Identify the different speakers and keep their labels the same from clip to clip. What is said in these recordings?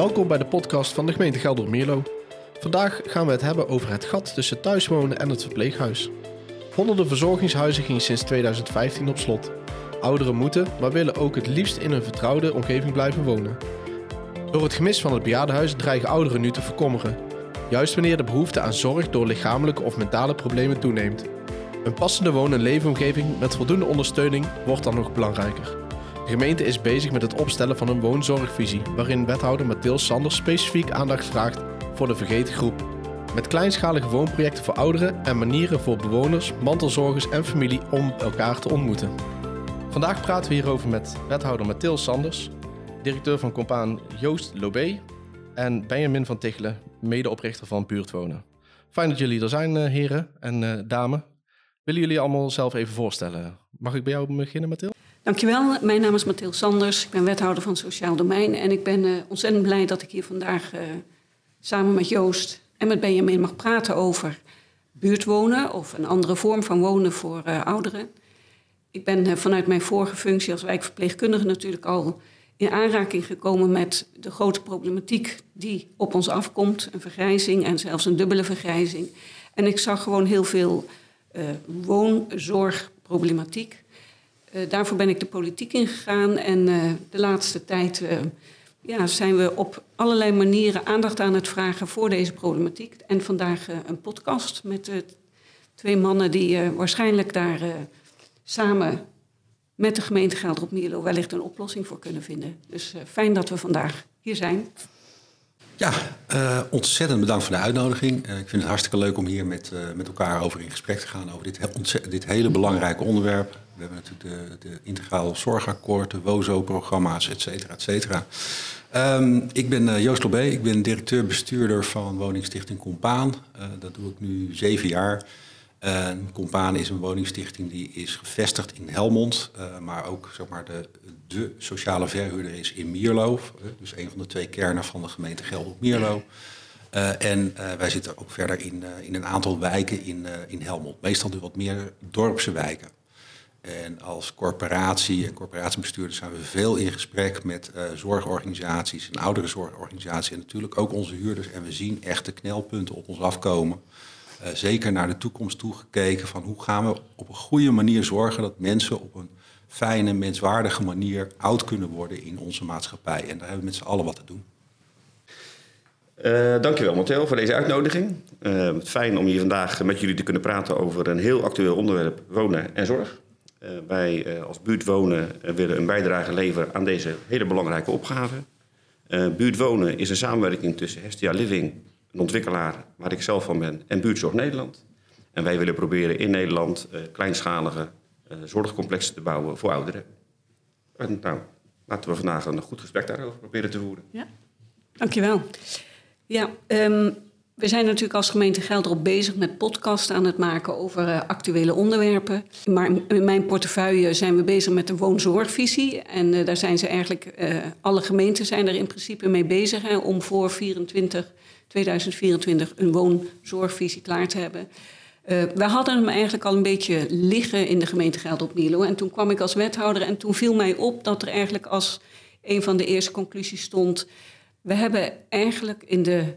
Speaker 1: Welkom bij de podcast van de gemeente Gelder-Mierlo. Vandaag gaan we het hebben over het gat tussen thuiswonen en het verpleeghuis. Honderden verzorgingshuizen gingen sinds 2015 op slot. Ouderen moeten, maar willen ook het liefst in een vertrouwde omgeving blijven wonen. Door het gemis van het bejaardenhuis dreigen ouderen nu te verkommeren. Juist wanneer de behoefte aan zorg door lichamelijke of mentale problemen toeneemt. Een passende woon- en leefomgeving met voldoende ondersteuning wordt dan nog belangrijker. De gemeente is bezig met het opstellen van een woonzorgvisie, waarin wethouder Mathilde Sanders specifiek aandacht vraagt voor de vergeten groep. Met kleinschalige woonprojecten voor ouderen en manieren voor bewoners, mantelzorgers en familie om elkaar te ontmoeten. Vandaag praten we hierover met wethouder Mathilde Sanders, directeur van Compaan Joost Lobé en Benjamin van Tichelen, medeoprichter van Buurtwonen. Fijn dat jullie er zijn, eh, heren en uh, dame. Willen jullie allemaal zelf even voorstellen? Mag ik bij jou beginnen, Mathilde?
Speaker 2: Dankjewel. Mijn naam is Mathilde Sanders. Ik ben wethouder van Sociaal Domein. En ik ben uh, ontzettend blij dat ik hier vandaag uh, samen met Joost en met Benjamin mag praten over buurtwonen of een andere vorm van wonen voor uh, ouderen. Ik ben vanuit mijn vorige functie als wijkverpleegkundige natuurlijk al in aanraking gekomen met de grote problematiek die op ons afkomt. Een vergrijzing en zelfs een dubbele vergrijzing. En ik zag gewoon heel veel woonzorgproblematiek. Uh, daarvoor ben ik de politiek ingegaan en uh, de laatste tijd uh, ja, zijn we op allerlei manieren aandacht aan het vragen voor deze problematiek. En vandaag een podcast met twee mannen die waarschijnlijk daar samen met de gemeente Gelderop Mierlo wellicht een oplossing voor kunnen vinden. Dus fijn dat we vandaag hier zijn.
Speaker 3: Ja, uh, ontzettend bedankt voor de uitnodiging. Uh, ik vind het hartstikke leuk om hier met, uh, met elkaar over in gesprek te gaan over dit, dit hele belangrijke onderwerp. We hebben natuurlijk de, de integraal zorgakkoord, de WOZO-programma's, et cetera, et cetera. Um, ik ben Joost Lobé, ik ben directeur-bestuurder van woningstichting Compaan. dat doe ik nu zeven jaar. Uh, Compaan is een woningstichting die is gevestigd in Helmond, maar ook zeg maar, de, de sociale verhuurder is in Mierlo. Dus een van de twee kernen van de gemeente Gelderop-Mierlo. en wij zitten ook verder in, in een aantal wijken in, in Helmond. Meestal dus wat meer dorpse wijken. En als corporatie en corporatiebestuurders zijn we veel in gesprek met zorgorganisaties en ouderenzorgorganisaties. En natuurlijk ook onze huurders. En we zien echt de knelpunten op ons afkomen. Zeker naar de toekomst toegekeken van hoe gaan we op een goede manier zorgen dat mensen op een fijne, menswaardige manier oud kunnen worden in onze maatschappij. En daar hebben we met z'n allen wat te doen.
Speaker 4: Uh, dankjewel Matteo voor deze uitnodiging. Uh, fijn om hier vandaag met jullie te kunnen praten over een heel actueel onderwerp, wonen en zorg. Uh, wij als buurt wonen willen een bijdrage leveren aan deze hele belangrijke opgave. buurt wonen is een samenwerking tussen Hestia Living een ontwikkelaar waar ik zelf van ben, en Buurtzorg Nederland. En wij willen proberen in Nederland kleinschalige zorgcomplexen te bouwen voor ouderen. En nou, laten we vandaag een goed gesprek daarover proberen te voeren.
Speaker 2: Ja, dankjewel. Ja, um, we zijn natuurlijk als gemeente Gelderop bezig met podcasts aan het maken over uh, actuele onderwerpen. Maar in mijn portefeuille zijn we bezig met de woonzorgvisie. En uh, daar zijn ze eigenlijk, alle gemeenten zijn er in principe mee bezig om voor 24 2024 een woonzorgvisie klaar te hebben. Uh, we hadden hem eigenlijk al een beetje liggen in de gemeente Gelderop Mierlo. En toen kwam ik als wethouder en toen viel mij op dat er eigenlijk als een van de eerste conclusies stond... we hebben eigenlijk in de,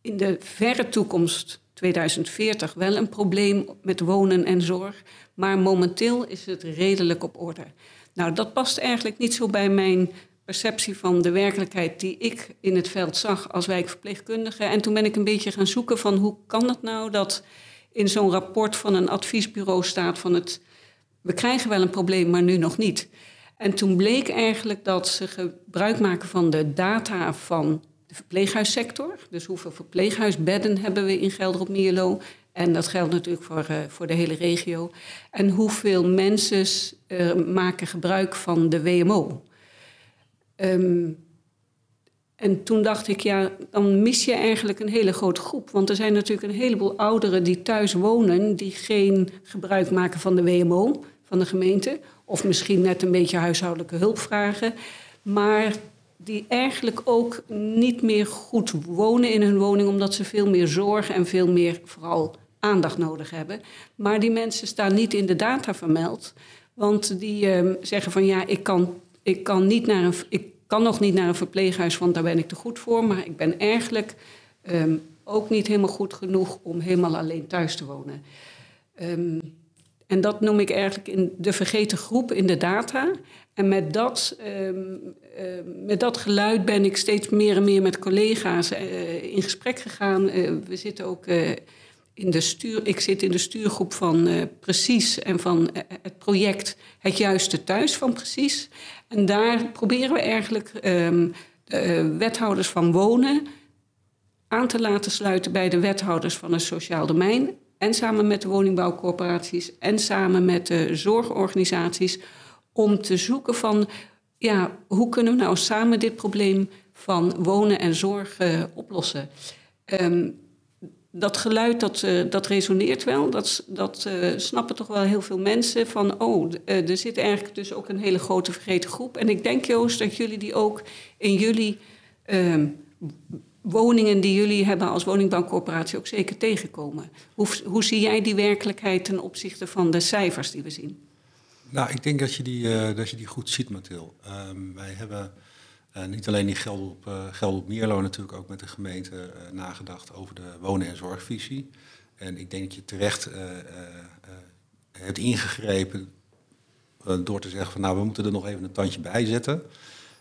Speaker 2: in de verre toekomst, 2040, wel een probleem met wonen en zorg. Maar momenteel is het redelijk op orde. Nou, dat past eigenlijk niet zo bij mijn perceptie van de werkelijkheid die ik in het veld zag als wijkverpleegkundige. En toen ben ik een beetje gaan zoeken van hoe kan het nou dat in zo'n rapport van een adviesbureau staat van het we krijgen wel een probleem, maar nu nog niet. En toen bleek eigenlijk dat ze gebruik maken van de data van de verpleeghuissector. Dus hoeveel verpleeghuisbedden hebben we in Gelderop Mierlo? En dat geldt natuurlijk voor, uh, voor de hele regio. En hoeveel mensen uh, maken gebruik van de WMO? Um, en toen dacht ik, ja, dan mis je eigenlijk een hele grote groep. Want er zijn natuurlijk een heleboel ouderen die thuis wonen, die geen gebruik maken van de WMO van de gemeente. Of misschien net een beetje huishoudelijke hulp vragen. Maar die eigenlijk ook niet meer goed wonen in hun woning, omdat ze veel meer zorg en veel meer vooral aandacht nodig hebben. Maar die mensen staan niet in de data vermeld. Want die uh, zeggen van ja, ik kan, ik kan niet naar een. Ik kan nog niet naar een verpleeghuis, want daar ben ik te goed voor. Maar ik ben eigenlijk ehm, ook niet helemaal goed genoeg om helemaal alleen thuis te wonen. Ehm, en dat noem ik eigenlijk in de vergeten groep in de data. En met dat, ehm, met dat geluid ben ik steeds meer en meer met collega's uh, in gesprek gegaan. Uh, we zitten ook uh, in de stuur, ik zit in de stuurgroep van Precies en van het project Het Juiste Thuis van Precies. En daar proberen we eigenlijk um, de wethouders van wonen aan te laten sluiten bij de wethouders van het sociaal domein. En samen met de woningbouwcorporaties en samen met de zorgorganisaties. Om te zoeken van ja, hoe kunnen we nou samen dit probleem van wonen en zorg oplossen. Um, dat geluid dat, uh, dat resoneert wel. Dat, dat uh, snappen toch wel heel veel mensen. Van, oh, uh, er zit eigenlijk dus ook een hele grote vergeten groep. En ik denk, Joost, dat jullie die ook in jullie ehm, woningen die jullie hebben als woningbouwcorporatie ook zeker tegenkomen. Hoe, hoe zie jij die werkelijkheid ten opzichte van de cijfers die we zien?
Speaker 3: Nou, ik denk dat je die, dat je die goed ziet, Mathil. Um, wij hebben uh, niet alleen die geld op, uh, geld op Mierlo natuurlijk ook met de gemeente nagedacht over de wonen- en zorgvisie. En ik denk dat je terecht hebt ingegrepen door te zeggen van nou, we moeten er nog even een tandje bij zetten.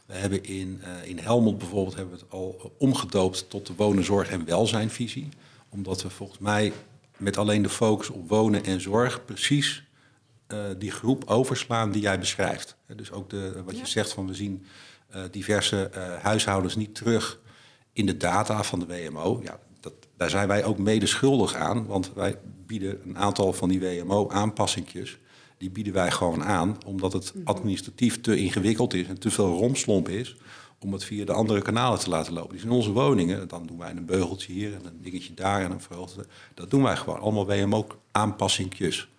Speaker 3: We hebben in, in Helmond bijvoorbeeld hebben we het al omgedoopt tot de wonen, zorg en welzijnvisie. Omdat we volgens mij met alleen de focus op wonen en zorg precies die groep overslaan die jij beschrijft. Dus ook de, wat je zegt van we zien diverse huishoudens niet terug in de data van de WMO. Ja, dat, daar zijn wij ook mede schuldig aan, want wij bieden een aantal van die WMO-aanpassingjes die bieden wij gewoon aan, omdat het mhm. administratief te ingewikkeld is en te veel romslomp is om het via de andere kanalen te laten lopen. Dus in onze woningen, dan doen wij een beugeltje hier en een dingetje daar en een verhoogde. Dat doen wij gewoon. Allemaal WMO-aanpassingjes.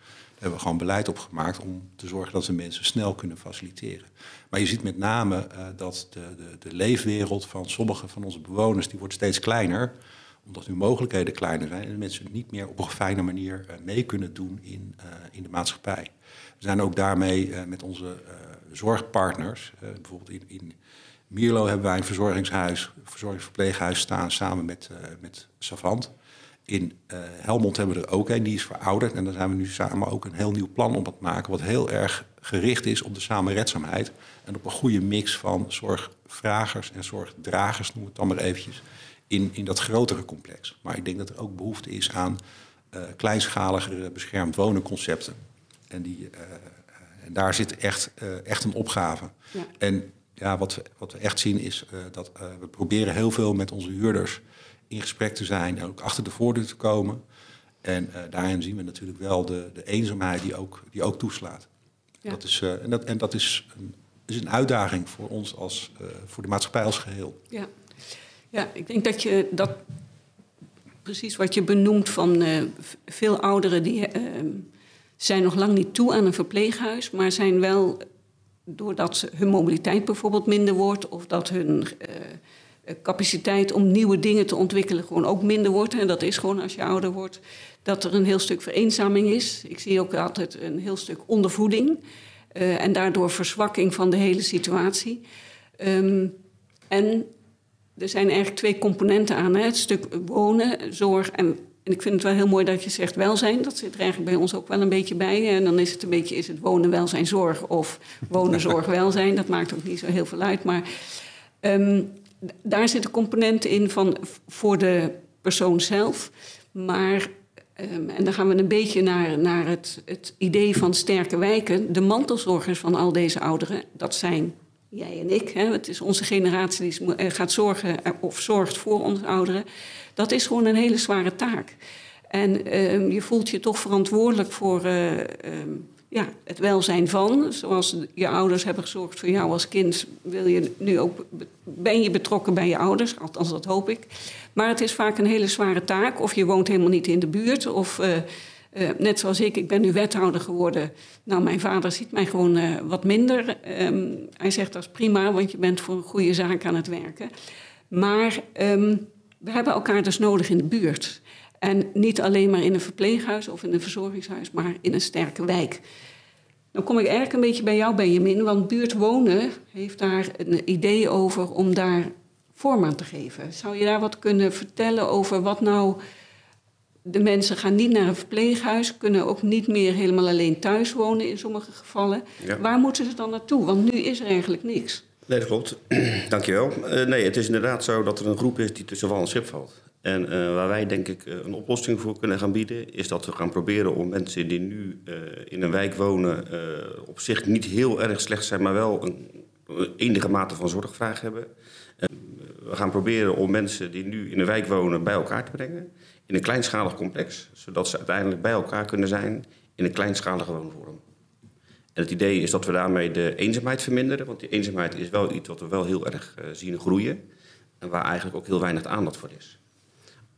Speaker 3: Hebben we gewoon beleid op gemaakt om te zorgen dat we mensen snel kunnen faciliteren. Maar je ziet met name uh, dat de, de, de, leefwereld van sommige van onze bewoners, die wordt steeds kleiner omdat nu mogelijkheden kleiner zijn en mensen niet meer op een fijne manier uh, mee kunnen doen in, uh, in de maatschappij. We zijn ook daarmee met onze zorgpartners, bijvoorbeeld in, in Mierlo hebben wij een verzorgingshuis, verzorgingsverpleeghuis staan samen met, met Savant. In Helmond hebben we er ook een, die is verouderd. En daar zijn we nu samen ook een heel nieuw plan op het maken, wat heel erg gericht is op de samenredzaamheid en op een goede mix van zorgvragers en zorgdragers, noem het dan maar eventjes, in, in dat grotere complex. Maar ik denk dat er ook behoefte is aan kleinschaligere beschermd wonen concepten. En, die, uh, en daar zit echt, uh, echt een opgave. Ja. En ja, wat, we, wat we echt zien is uh, dat we proberen heel veel met onze huurders in gesprek te zijn en ook achter de voordeur te komen. En daarin zien we natuurlijk wel de, de eenzaamheid die ook, die ook toeslaat. Ja. Dat is, en dat, en dat is, een, is een uitdaging voor ons als voor de maatschappij als geheel.
Speaker 2: Ja. ja, ik denk dat je dat precies wat je benoemt van veel ouderen die zijn nog lang niet toe aan een verpleeghuis, maar zijn wel, doordat hun mobiliteit bijvoorbeeld minder wordt of dat hun capaciteit om nieuwe dingen te ontwikkelen gewoon ook minder wordt. En dat is gewoon als je ouder wordt, dat er een heel stuk vereenzaming is. Ik zie ook altijd een heel stuk ondervoeding uh, en daardoor verzwakking van de hele situatie. Um, en er zijn eigenlijk twee componenten aan. Hè? Het stuk wonen, zorg en en ik vind het wel heel mooi dat je zegt welzijn. Dat zit er eigenlijk bij ons ook wel een beetje bij. En dan is het een beetje, is het wonen, welzijn, zorg of wonen, zorg, welzijn. Dat maakt ook niet zo heel veel uit. Maar um, daar zitten componenten in van voor de persoon zelf. Maar, um, en dan gaan we een beetje naar, naar het, het idee van sterke wijken. De mantelzorgers van al deze ouderen, dat zijn jij en ik. Hè. Het is onze generatie die eh, gaat zorgen of zorgt voor onze ouderen. Dat is gewoon een hele zware taak. En um, je voelt je toch verantwoordelijk voor uh, um, ja, het welzijn van. Zoals je ouders hebben gezorgd voor jou als kind, wil je nu ook, ben je betrokken bij je ouders. Althans, dat hoop ik. Maar het is vaak een hele zware taak. Of je woont helemaal niet in de buurt. Of uh, uh, net zoals ik, ik ben nu wethouder geworden. Nou, mijn vader ziet mij gewoon uh, wat minder. Um, hij zegt dat is prima, want je bent voor een goede zaak aan het werken. Maar um, we hebben elkaar dus nodig in de buurt. En niet alleen maar in een verpleeghuis of in een verzorgingshuis, maar in een sterke wijk. Dan kom ik eigenlijk een beetje bij jou, Benjamin. Want buurtwonen heeft daar een idee over om daar vorm aan te geven. Zou je daar wat kunnen vertellen over wat nou... De mensen gaan niet naar een verpleeghuis, kunnen ook niet meer helemaal alleen thuis wonen in sommige gevallen.
Speaker 4: Ja.
Speaker 2: Waar moeten ze dan naartoe? Want nu is er eigenlijk niks.
Speaker 4: Nee, dat klopt. Dankjewel. Uh, nee, het is inderdaad zo dat er een groep is die tussen wal en schip valt. En uh, waar wij denk ik uh, een oplossing voor kunnen gaan bieden... is dat we gaan proberen om mensen die nu in een wijk wonen... op zich niet heel erg slecht zijn, maar wel een, een enige mate van zorgvraag hebben. we gaan proberen om mensen die nu in een wijk wonen bij elkaar te brengen... in een kleinschalig complex, zodat ze uiteindelijk bij elkaar kunnen zijn... in een kleinschalige woonvorm. En het idee is dat we daarmee de eenzaamheid verminderen. Want die eenzaamheid is wel iets wat we wel heel erg uh, zien groeien. En waar eigenlijk ook heel weinig aandacht voor is.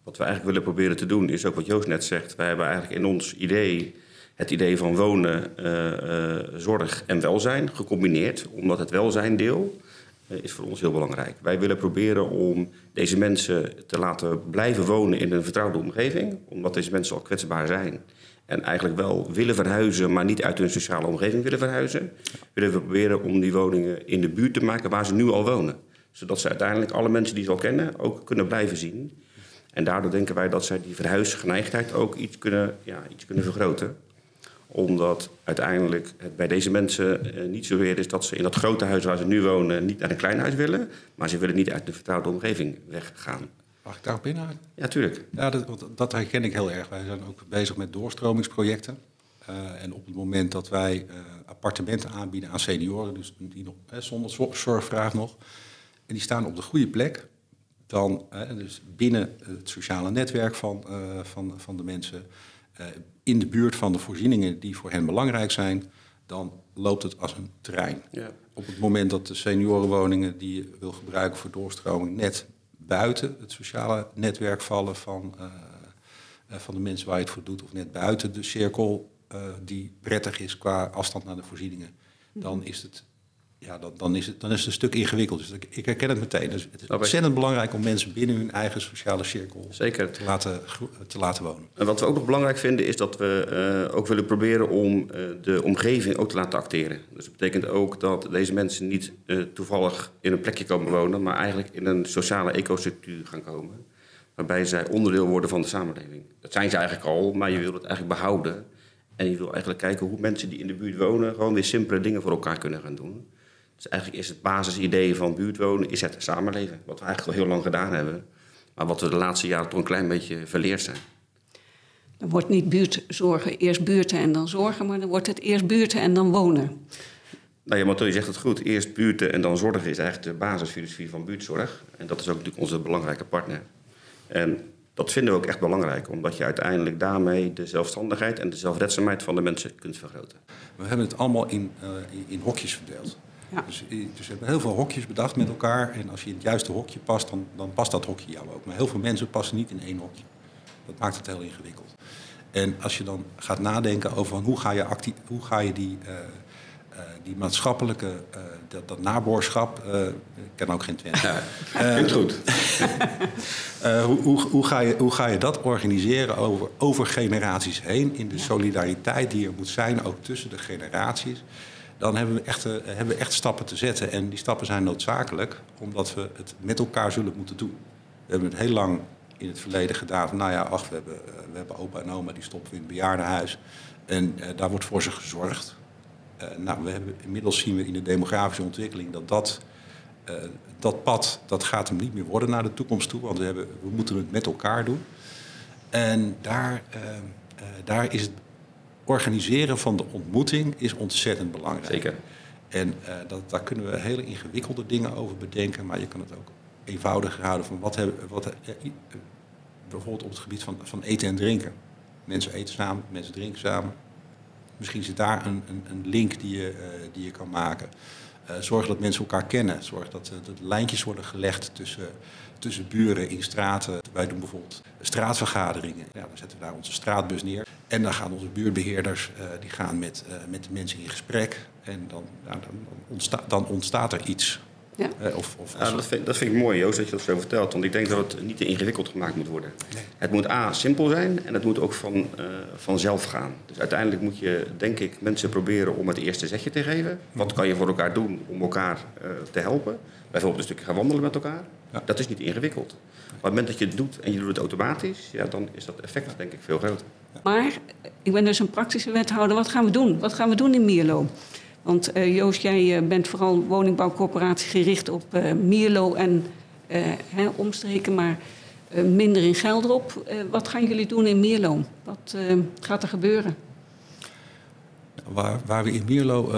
Speaker 4: Wat we eigenlijk willen proberen te doen is ook wat Joost net zegt. Wij hebben eigenlijk in ons idee het idee van wonen, uh, uh, zorg en welzijn gecombineerd. Omdat het welzijndeel is voor ons heel belangrijk. Wij willen proberen om deze mensen te laten blijven wonen in een vertrouwde omgeving. Omdat deze mensen al kwetsbaar zijn. En eigenlijk wel willen verhuizen, maar niet uit hun sociale omgeving willen verhuizen. Willen we proberen om die woningen in de buurt te maken waar ze nu al wonen. Zodat ze uiteindelijk alle mensen die ze al kennen ook kunnen blijven zien. En daardoor denken wij dat zij die verhuisgeneigdheid ook iets kunnen, ja, iets kunnen vergroten. Omdat uiteindelijk het bij deze mensen eh, niet zo weer is dat ze in dat grote huis waar ze nu wonen niet naar een klein huis willen. Maar ze willen niet uit de vertrouwde omgeving weggaan.
Speaker 3: Mag ik daarop inhaken?
Speaker 4: Ja, tuurlijk.
Speaker 3: Ja, dat, dat herken ik heel erg. Wij zijn ook bezig met doorstromingsprojecten. Uh, en op het moment dat wij uh, appartementen aanbieden aan senioren, dus die nog hè, zonder zorgvraag nog, en die staan op de goede plek, dan uh, dus binnen het sociale netwerk van, van, van de mensen, in de buurt van de voorzieningen die voor hen belangrijk zijn, dan loopt het als een trein. Ja. Op het moment dat de seniorenwoningen die je wil gebruiken voor doorstroming net buiten het sociale netwerk vallen van, uh, van de mensen waar je het voor doet, of net buiten de cirkel uh, die prettig is qua afstand naar de voorzieningen, dan is het, ja, dan, dan is het, dan is het een stuk ingewikkeld. Dus ik, ik herken het meteen. Dus het is ontzettend belangrijk om mensen binnen hun eigen sociale cirkel
Speaker 4: Zeker.
Speaker 3: Te, laten, te laten wonen.
Speaker 4: En wat we ook nog belangrijk vinden is dat we uh, ook willen proberen om uh, de omgeving ook te laten acteren. Dus dat betekent ook dat deze mensen niet uh, toevallig in een plekje komen wonen, maar eigenlijk in een sociale ecostructuur gaan komen. Waarbij zij onderdeel worden van de samenleving. Dat zijn ze eigenlijk al, maar je wil het eigenlijk behouden. En je wil eigenlijk kijken hoe mensen die in de buurt wonen gewoon weer simpele dingen voor elkaar kunnen gaan doen. Dus eigenlijk is het basisidee van buurtwonen is het samenleven. Wat we eigenlijk al heel lang gedaan hebben. Maar wat we de laatste jaren toch een klein beetje verleerd zijn.
Speaker 2: Dan wordt niet buurtzorgen eerst buurten en dan zorgen, maar dan wordt het eerst buurten en dan wonen.
Speaker 4: Nou ja, maar je zegt het goed. Eerst buurten en dan zorgen is eigenlijk de basisfilosofie van buurtzorg. En dat is ook natuurlijk onze belangrijke partner. En dat vinden we ook echt belangrijk, omdat je uiteindelijk daarmee de zelfstandigheid en de zelfredzaamheid van de mensen kunt vergroten.
Speaker 3: We hebben het allemaal in, uh, in hokjes verdeeld. Ja. Dus, dus we hebben heel veel hokjes bedacht met elkaar. En als je in het juiste hokje past, dan, dan past dat hokje jou ook. Maar heel veel mensen passen niet in één hokje. Dat maakt het heel ingewikkeld. En als je dan gaat nadenken over hoe ga je, hoe ga je die, uh, uh, die maatschappelijke, uh, dat, dat naboorschap, ik ken ook geen Twente.
Speaker 4: Ja, uh, goed.
Speaker 3: hoe, hoe, hoe, ga je, hoe ga je dat organiseren over, over generaties heen in de solidariteit die er moet zijn, ook tussen de generaties? Dan hebben we, echt, hebben we echt stappen te zetten. En die stappen zijn noodzakelijk, omdat we het met elkaar zullen moeten doen. We hebben het heel lang in het verleden gedaan nou ja, ach, we hebben, we hebben opa en oma, die stoppen we in het bejaardenhuis. En uh, daar wordt voor ze gezorgd. Uh, nou, we hebben, inmiddels zien we in de demografische ontwikkeling dat dat, dat pad, dat gaat hem niet meer worden naar de toekomst toe. Want we, hebben, we moeten het met elkaar doen. En daar, daar is het organiseren van de ontmoeting is ontzettend belangrijk.
Speaker 4: Zeker.
Speaker 3: En uh, dat, daar kunnen we hele ingewikkelde dingen over bedenken, maar je kan het ook eenvoudiger houden van wat hebben wat, uh, bijvoorbeeld op het gebied van, van eten en drinken. Mensen eten samen, mensen drinken samen. Misschien zit daar een, een, een link die je, uh, die je kan maken. Zorg dat mensen elkaar kennen. Zorg dat, dat lijntjes worden gelegd tussen, tussen buren in straten. Wij doen bijvoorbeeld straatvergaderingen. Ja, dan zetten we daar onze straatbus neer. En dan gaan onze buurtbeheerders uh, die gaan met, met de mensen in gesprek. En dan, nou, dan, ontsta dan, ontstaat er iets
Speaker 2: Ja.
Speaker 3: Eh, of, of
Speaker 4: Ja, dat, vind, dat vind ik mooi, Joost, dat je dat zo vertelt. Want ik denk dat het niet te ingewikkeld gemaakt moet worden. Het moet A, simpel zijn en het moet ook van, eh, vanzelf gaan. Dus uiteindelijk moet je, denk ik, mensen proberen om het eerste zetje te geven. Wat kan je voor elkaar doen om elkaar eh, te helpen? Bijvoorbeeld een stukje gaan wandelen met elkaar.
Speaker 3: Ja.
Speaker 4: Dat is niet ingewikkeld. Maar op het moment dat je het doet en je doet het automatisch... Ja, dan is dat effect denk ik veel groter.
Speaker 2: Maar ik ben dus een praktische wethouder. Wat gaan we doen? Wat gaan we doen in Mierlo? Want eh, Joost, jij eh, bent vooral woningbouwcorporatie gericht op eh, Mierlo en hè, omstreken, maar minder in Gelderop. Wat gaan jullie doen in Mierlo? Wat gaat er gebeuren?
Speaker 3: Waar, waar we in Mierlo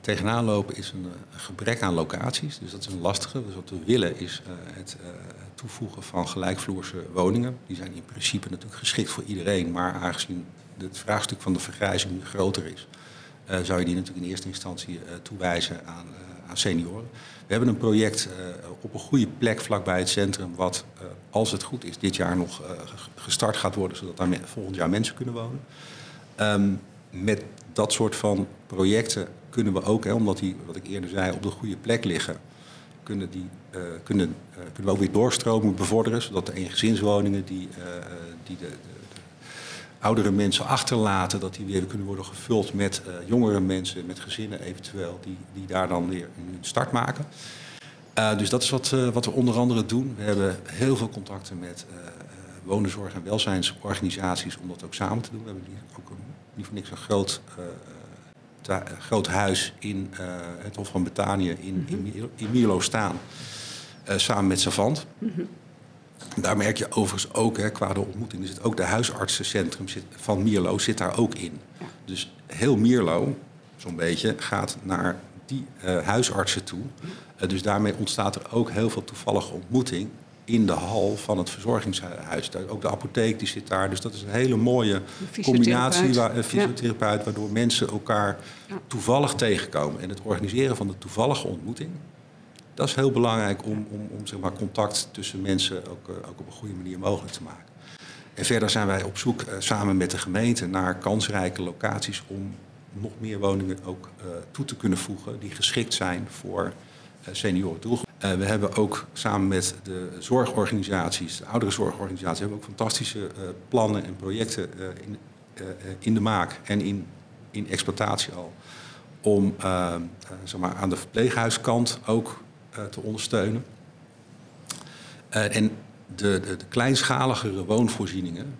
Speaker 3: tegenaan lopen is een, een gebrek aan locaties. Dus dat is een lastige. Dus wat we willen is het toevoegen van gelijkvloerse woningen. Die zijn in principe natuurlijk geschikt voor iedereen. Maar aangezien het vraagstuk van de vergrijzing groter is... eh, zou je die natuurlijk in eerste instantie eh, toewijzen aan, eh, aan senioren. We hebben een project op een goede plek vlakbij het centrum... wat, als het goed is, dit jaar nog ge- gestart gaat worden... zodat daar volgend jaar mensen kunnen wonen. Ehm, met dat soort van projecten kunnen we ook, hè, omdat die, wat ik eerder zei, op de goede plek liggen, kunnen, die, kunnen, kunnen we ook weer doorstroming bevorderen, zodat de eengezinswoningen die, die de oudere mensen achterlaten, dat die weer kunnen worden gevuld met eh, jongere mensen, met gezinnen eventueel, die, die daar dan weer een start maken. Eh, dus dat is wat, eh, wat we onder andere doen. We hebben heel veel contacten met wonenzorg- en welzijnsorganisaties om dat ook samen te doen. We hebben hier ook een, niet voor niks een groot, groot huis in het Hof van Betanië in, in, Mier- in Mierlo staan. samen met Savant. Daar merk je overigens ook, hè, qua de ontmoeting, er zit ook de huisartsencentrum zit, van Mierlo zit daar ook in. Dus heel Mierlo, zo'n beetje, gaat naar die eh, huisartsen toe. Eh, dus daarmee ontstaat er ook heel veel toevallige ontmoeting in de hal van het verzorgingshuis. Ook de apotheek die zit daar. Dus dat is een hele mooie combinatie, waar, fysiotherapeut, waardoor mensen elkaar
Speaker 2: Ja.
Speaker 3: toevallig tegenkomen. En het organiseren van de toevallige ontmoeting, dat is heel belangrijk om, om, om zeg maar, contact tussen mensen ook, eh, ook op een goede manier mogelijk te maken. En verder zijn wij op zoek eh, samen met de gemeente naar kansrijke locaties om nog meer woningen ook eh, toe te kunnen voegen die geschikt zijn voor senioren doelgroep. Eh, we hebben ook samen met de zorgorganisaties, de ouderenzorgorganisaties, hebben we ook fantastische plannen en projecten in, in de maak en in, in exploitatie al. Om zeg maar, aan de verpleeghuiskant ook te ondersteunen. Eh, en de, de, de kleinschaligere woonvoorzieningen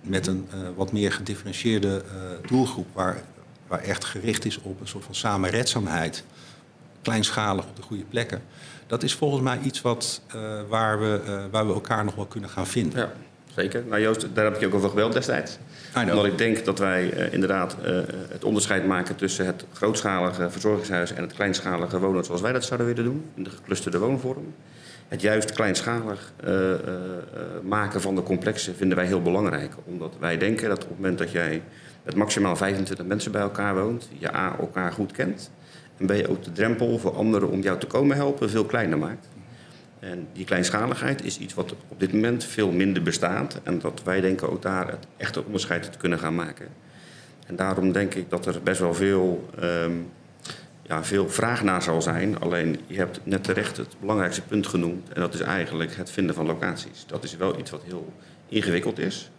Speaker 3: met een eh, wat meer gedifferentieerde eh, doelgroep, waar, waar echt gericht is op een soort van samenredzaamheid, kleinschalig op de goede plekken. Dat is volgens mij iets wat, eh, waar, we, eh, waar we elkaar nog wel kunnen gaan vinden.
Speaker 4: Ja, zeker. Nou Joost, daar heb ik je ook over gebeld destijds. Omdat ik denk dat wij eh, inderdaad eh, het onderscheid maken tussen het grootschalige verzorgingshuis en het kleinschalige wonen zoals wij dat zouden willen doen, in de geclusterde woonvorm. Het juist kleinschalig eh, maken van de complexen vinden wij heel belangrijk. Omdat wij denken dat op het moment dat jij met maximaal 25 mensen bij elkaar woont, je A, elkaar goed kent. En B, ook de drempel voor anderen om jou te komen helpen veel kleiner maakt. En die kleinschaligheid is iets wat op dit moment veel minder bestaat. En dat wij denken ook daar het echte onderscheid te kunnen gaan maken. En daarom denk ik dat er best wel veel, ehm, ja, veel vraag naar zal zijn. Alleen je hebt net terecht het belangrijkste punt genoemd. En dat is eigenlijk het vinden van locaties. Dat is wel iets wat heel ingewikkeld is.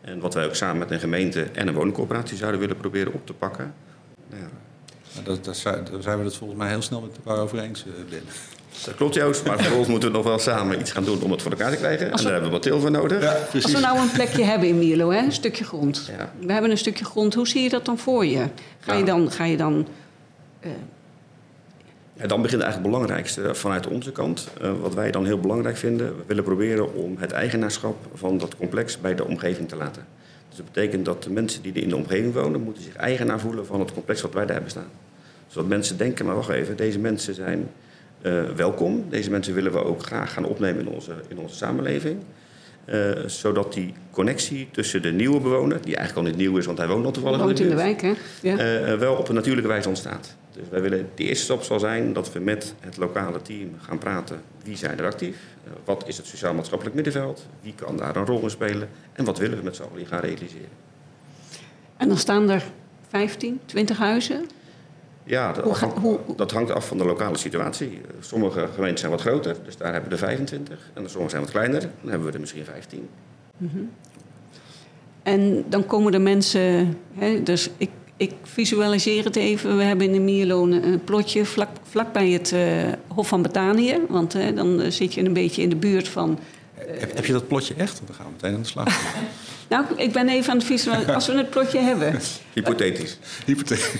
Speaker 4: En wat wij ook samen met een gemeente en een woningcorporatie zouden willen proberen op te pakken. Nou ja,
Speaker 3: Nou, dat, zijn, daar we het volgens mij heel snel met elkaar over eens, eh, Ben.
Speaker 4: Dat klopt Joost, maar vervolgens moeten we nog wel samen iets gaan doen om het voor elkaar te krijgen. En daar hebben we wat til voor nodig.
Speaker 2: Als we nou een plekje hebben in Mierlo, hè, een stukje grond.
Speaker 4: Ja.
Speaker 2: We hebben een stukje grond. Hoe zie je dat dan voor je? Ga je
Speaker 4: Ja.
Speaker 2: dan, ga je dan eh,
Speaker 4: En dan begint eigenlijk het belangrijkste vanuit onze kant. Eh, wat wij dan heel belangrijk vinden. We willen proberen om het eigenaarschap van dat complex bij de omgeving te laten. Dus dat betekent dat de mensen die er in de omgeving wonen... moeten zich eigenaar voelen van het complex wat wij daar hebben staan. Zodat mensen denken, maar wacht even, deze mensen zijn eh, welkom. Deze mensen willen we ook graag gaan opnemen in onze, in onze samenleving. Eh, zodat die connectie tussen de nieuwe bewoner... die eigenlijk al niet nieuw is, want hij woont al toevallig
Speaker 2: woont in de wijk, hè? Ja.
Speaker 4: eh, wel op een natuurlijke wijze ontstaat. Dus wij willen, de eerste stap zal zijn dat we met het lokale team gaan praten. Wie zijn er actief? Wat is het sociaal-maatschappelijk middenveld? Wie kan daar een rol in spelen? En wat willen we met z'n allen gaan realiseren?
Speaker 2: En dan staan er 15, 20 huizen.
Speaker 4: Ja, dat,
Speaker 2: Hoe ga-
Speaker 4: hangt,
Speaker 2: hoe-
Speaker 4: dat hangt af van de lokale situatie. Sommige gemeenten zijn wat groter, dus daar hebben we er 25. En sommige zijn wat kleiner, dan hebben we er misschien 15.
Speaker 2: En dan komen de mensen, hè, dus ik, ik visualiseer het even. We hebben in de Mierloon een plotje vlak, vlak bij het eh, Hof van Betanië. Want hè, dan eh, zit je een beetje in de buurt van...
Speaker 3: Heb, heb je dat plotje echt? Want dan gaan we meteen aan de slag.
Speaker 2: Nou, ik ben even aan het visualiseren, als we het plotje hebben.
Speaker 4: Hypothetisch.
Speaker 3: Hypothetisch.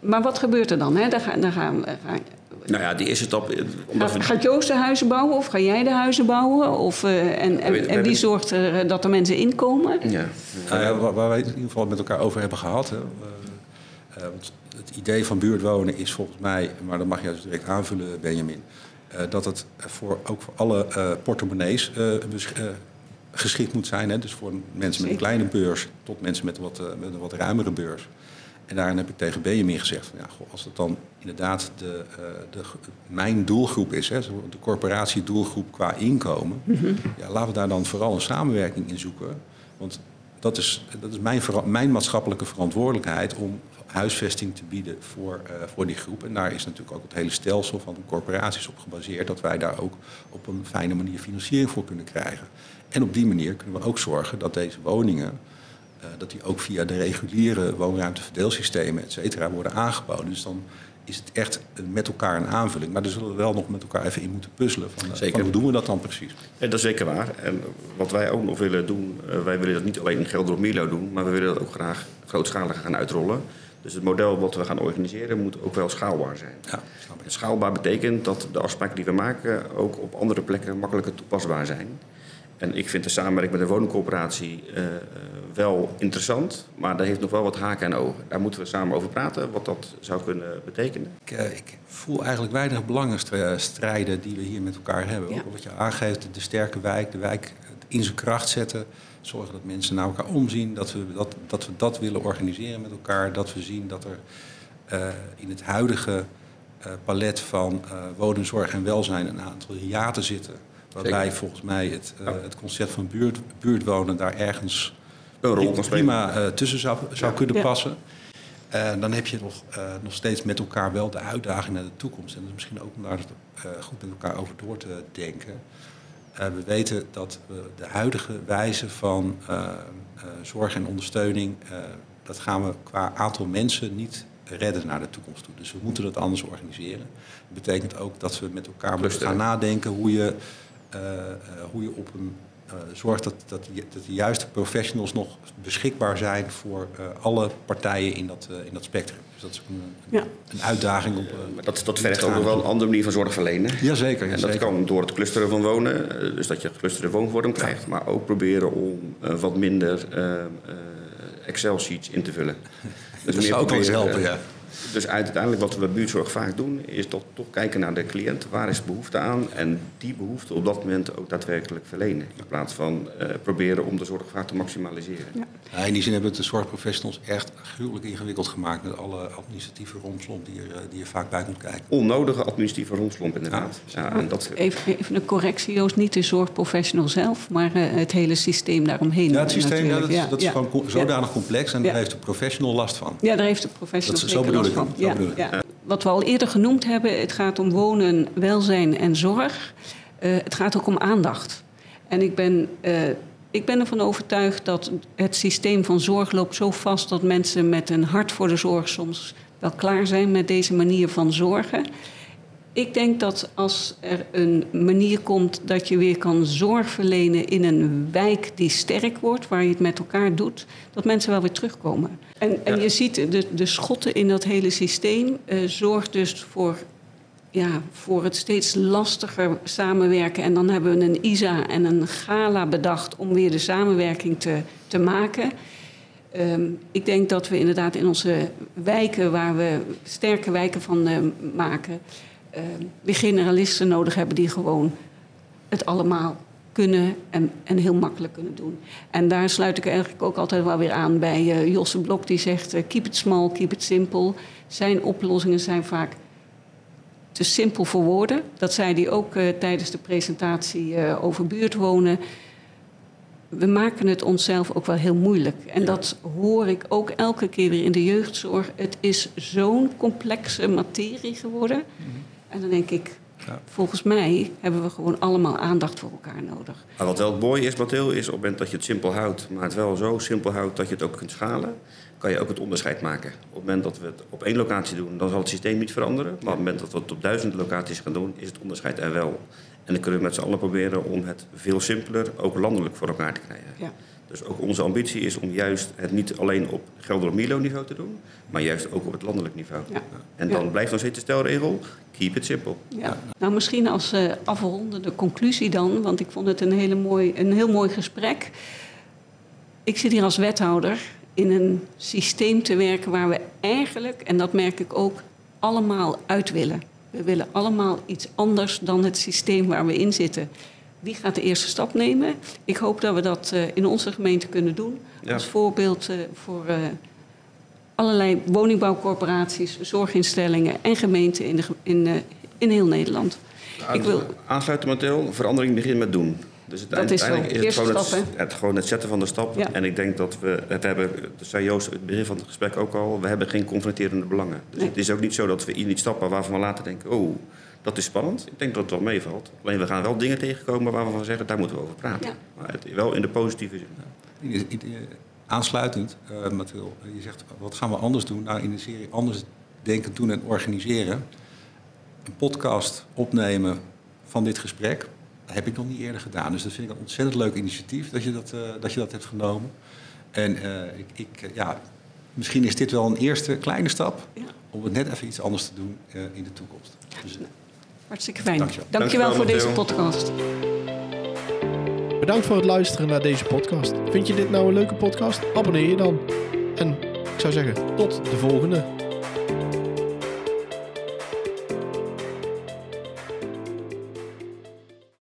Speaker 2: Maar wat gebeurt er dan? Hè? Dan, ga, dan gaan, we-
Speaker 4: Nou ja, die eerste stap... eh, Omdat we,
Speaker 2: gaat Joost de huizen bouwen of ga jij de huizen bouwen? Of, eh, en, en, wie zorgt er eh, dat er mensen inkomen?
Speaker 4: ja,
Speaker 3: Nou ja, waar, waar wij het in ieder geval met elkaar over hebben gehad. Hè, eh, eh, het idee van buurtwonen is volgens mij, maar dat mag je dus direct aanvullen, Benjamin. eh, dat het voor, ook voor alle eh, portemonnees eh, eh, geschikt moet zijn. Hè? Dus voor mensen met een kleine beurs tot mensen met, wat, eh, met een wat ruimere beurs. En daarin heb ik tegen Benjamin gezegd: van, ja, goh, als het dan inderdaad de, eh, de, mijn doelgroep is, hè, de corporatiedoelgroep qua inkomen, ja, laten we daar dan vooral een samenwerking in zoeken. Want dat is, dat is mijn, mijn maatschappelijke verantwoordelijkheid om huisvesting te bieden voor, eh, voor die groep. En daar is natuurlijk ook het hele stelsel van corporaties op gebaseerd, dat wij daar ook op een fijne manier financiering voor kunnen krijgen. En op die manier kunnen we ook zorgen dat deze woningen, dat die ook via de reguliere woonruimteverdeelsystemen, et cetera, worden aangeboden. Dus dan is het echt eh, met elkaar een aanvulling. Maar daar zullen we wel nog met elkaar even in moeten puzzelen. Van, eh,
Speaker 4: Zeker.
Speaker 3: van hoe doen we dat dan precies?
Speaker 4: Ja, dat is zeker waar. En wat wij ook nog willen doen, eh, wij willen dat niet alleen in Gelder of Mierlo doen, maar we willen dat ook graag grootschalig gaan uitrollen. Dus het model wat we gaan organiseren moet ook wel schaalbaar zijn.
Speaker 3: Ja.
Speaker 4: En schaalbaar betekent dat de afspraken die we maken ook op andere plekken makkelijker toepasbaar zijn. En ik vind de samenwerking met de woningcorporatie eh, eh, wel interessant, maar daar heeft nog wel wat haken en ogen. Daar moeten we samen over praten, wat dat zou kunnen betekenen.
Speaker 3: Ik, eh, ik voel eigenlijk weinig belangenstrijden die we hier met elkaar hebben.
Speaker 2: Ja.
Speaker 3: Ook Wat je aangeeft, de sterke wijk, de wijk in zijn kracht zetten. Zorgen dat mensen naar elkaar omzien. Dat we dat, dat, we dat willen organiseren met elkaar. Dat we zien dat er eh, in het huidige eh, palet van eh wonen, zorg en welzijn een aantal hiaten zitten. Waarbij
Speaker 4: Zeker.
Speaker 3: volgens mij het, eh, het concept van buurt, buurtwonen daar ergens
Speaker 4: Een rol
Speaker 3: prima eh, tussen zou, zou kunnen
Speaker 2: Ja.
Speaker 3: passen. Eh, dan heb je nog, eh, nog steeds met elkaar wel de uitdaging naar de toekomst. En dat is misschien ook om daar eh, goed met elkaar over door te denken. Eh, we weten dat we de huidige wijze van eh, eh, zorg en ondersteuning, eh, dat gaan we qua aantal mensen niet redden naar de toekomst toe. Dus we moeten dat anders organiseren. Dat betekent ook dat we met elkaar moeten gaan nadenken hoe je, hoe je op een eh, zorgt dat, dat, die- dat de juiste professionals nog beschikbaar zijn voor eh, alle partijen in dat, eh, in dat spectrum. Dus dat is een,
Speaker 2: Ja.
Speaker 3: een uitdaging op. eh,
Speaker 4: Maar dat, dat vergt ook nog wel een andere manier van zorg verlenen.
Speaker 3: Jazeker.
Speaker 4: En dat kan door het clusteren van wonen, eh, dus dat je geclusterde woonvorm krijgt, maar ook proberen om eh, wat minder eh, eh, Excel-sheets in te vullen. Dus
Speaker 3: Dat zou ook wel eens helpen,
Speaker 4: eh,
Speaker 3: ja.
Speaker 4: Dus uiteindelijk wat we bij buurtzorg vaak doen, is toch, toch kijken naar de cliënt. Waar is behoefte aan? En die behoefte op dat moment ook daadwerkelijk verlenen. In plaats van eh, proberen om de zorg vaak te maximaliseren.
Speaker 3: Ja, in die zin hebben we het de zorgprofessionals echt gruwelijk ingewikkeld gemaakt met alle administratieve rompslomp die er, eh, die er vaak bij komt kijken.
Speaker 4: Onnodige administratieve rondslomp inderdaad. Ja, en dat,
Speaker 2: Even, even een correctie, Joost. Niet de zorgprofessional zelf, maar eh, het hele systeem daaromheen.
Speaker 3: Ja, het systeem ja, dat is, dat is
Speaker 2: Ja,
Speaker 3: gewoon co-
Speaker 2: ja.
Speaker 3: zodanig complex en
Speaker 2: Ja.
Speaker 3: daar heeft de professional last van.
Speaker 2: Ja, daar heeft de professional
Speaker 3: Dat
Speaker 2: last van. Ja, ja. Wat we al eerder genoemd hebben, het gaat om wonen, welzijn en zorg. Eh, het gaat ook om aandacht. En ik ben, eh, ik ben ervan overtuigd dat het systeem van zorg loopt zo vast dat mensen met een hart voor de zorg soms wel klaar zijn met deze manier van zorgen. Ik denk dat als er een manier komt dat je weer kan zorg verlenen in een wijk die sterk wordt, waar je het met elkaar doet, dat mensen wel weer terugkomen. En, en
Speaker 4: Ja.
Speaker 2: je ziet de, de schotten in dat hele systeem eh, zorgt dus voor, ja, voor het steeds lastiger samenwerken. En dan hebben we een ISA en een GALA bedacht om weer de samenwerking te, te maken. Ehm, ik denk dat we inderdaad in onze wijken, waar we sterke wijken van eh, maken, ehm, weer generalisten nodig hebben die gewoon het allemaal kunnen en, en heel makkelijk kunnen doen. En daar sluit ik eigenlijk ook altijd wel weer aan bij eh, Josse Blok, die zegt: eh, keep it small, keep it simple. Zijn oplossingen zijn vaak te simpel voor woorden. Dat zei hij ook eh, tijdens de presentatie over buurtwonen. we maken het onszelf ook wel heel moeilijk. En dat hoor ik ook elke keer weer in de jeugdzorg. Het is zo'n complexe materie geworden. En dan denk ik,
Speaker 3: Ja.
Speaker 2: volgens mij hebben we gewoon allemaal aandacht voor elkaar nodig.
Speaker 4: Maar wat wel het mooie is, Mathilde, is op het moment dat je het simpel houdt, maar het wel zo simpel houdt dat je het ook kunt schalen, kan je ook het onderscheid maken. Op het moment dat we het op één locatie doen, dan zal het systeem niet veranderen. Maar op het moment dat we het op duizend locaties gaan doen, is het onderscheid er wel. En dan kunnen we met z'n allen proberen om het veel simpeler, ook landelijk voor elkaar te krijgen.
Speaker 2: Ja.
Speaker 4: Dus ook onze ambitie is om juist het niet alleen op Gelder Milo niveau te doen, maar juist ook op het landelijk niveau.
Speaker 2: Ja.
Speaker 4: En dan
Speaker 2: Ja.
Speaker 4: blijft nog steeds de stelregel, keep it simple.
Speaker 2: Ja. Nou, misschien als eh afrondende conclusie dan, want ik vond het een, hele mooi, een heel mooi gesprek. Ik zit hier als wethouder in een systeem te werken waar we eigenlijk, en dat merk ik ook, allemaal uit willen. We willen allemaal iets anders dan het systeem waar we in zitten. Wie gaat de eerste stap nemen? Ik hoop dat we dat eh, in onze gemeente kunnen doen.
Speaker 4: Ja.
Speaker 2: Als voorbeeld eh, voor eh, allerlei woningbouwcorporaties, zorginstellingen en gemeenten in, de, in, in heel Nederland. Ik wil,
Speaker 4: Aansluiten, Mathilde. Verandering begint met doen. Dus het
Speaker 2: Dat is
Speaker 4: uiteindelijk is het gewoon,
Speaker 2: stap,
Speaker 4: het, het, gewoon het zetten van de stap.
Speaker 2: Ja.
Speaker 4: En ik denk dat we, we hebben, dat zei Joost in het begin van het gesprek ook al, we hebben geen confronterende belangen. Dus
Speaker 2: Nee.
Speaker 4: het is ook niet zo dat we in iets stappen waarvan we later denken, oh, dat is spannend. Ik denk dat het wel meevalt. Alleen we gaan wel dingen tegenkomen waarvan we zeggen, daar moeten we over praten.
Speaker 2: Ja.
Speaker 4: Maar het, wel in de positieve zin.
Speaker 3: In- in- in- Aansluitend, eh Mathilde, je zegt wat gaan we anders doen? Nou, in de serie Anders denken, doen en organiseren. Een podcast opnemen van dit gesprek. Dat heb ik nog niet eerder gedaan. Dus dat vind ik een ontzettend leuk initiatief dat je dat, eh, dat, je dat hebt genomen. En eh, ik, ik, ja, misschien is dit wel een eerste kleine stap
Speaker 2: Ja.
Speaker 3: om het net even iets anders te doen eh, in de toekomst. Dus,
Speaker 2: hartstikke fijn.
Speaker 3: Dankjewel.
Speaker 2: Dankjewel,
Speaker 4: Dankjewel,
Speaker 2: voor deze podcast.
Speaker 1: Bedankt voor het luisteren naar deze podcast. Vind je dit nou een leuke podcast? Abonneer je dan. En ik zou zeggen, tot de volgende.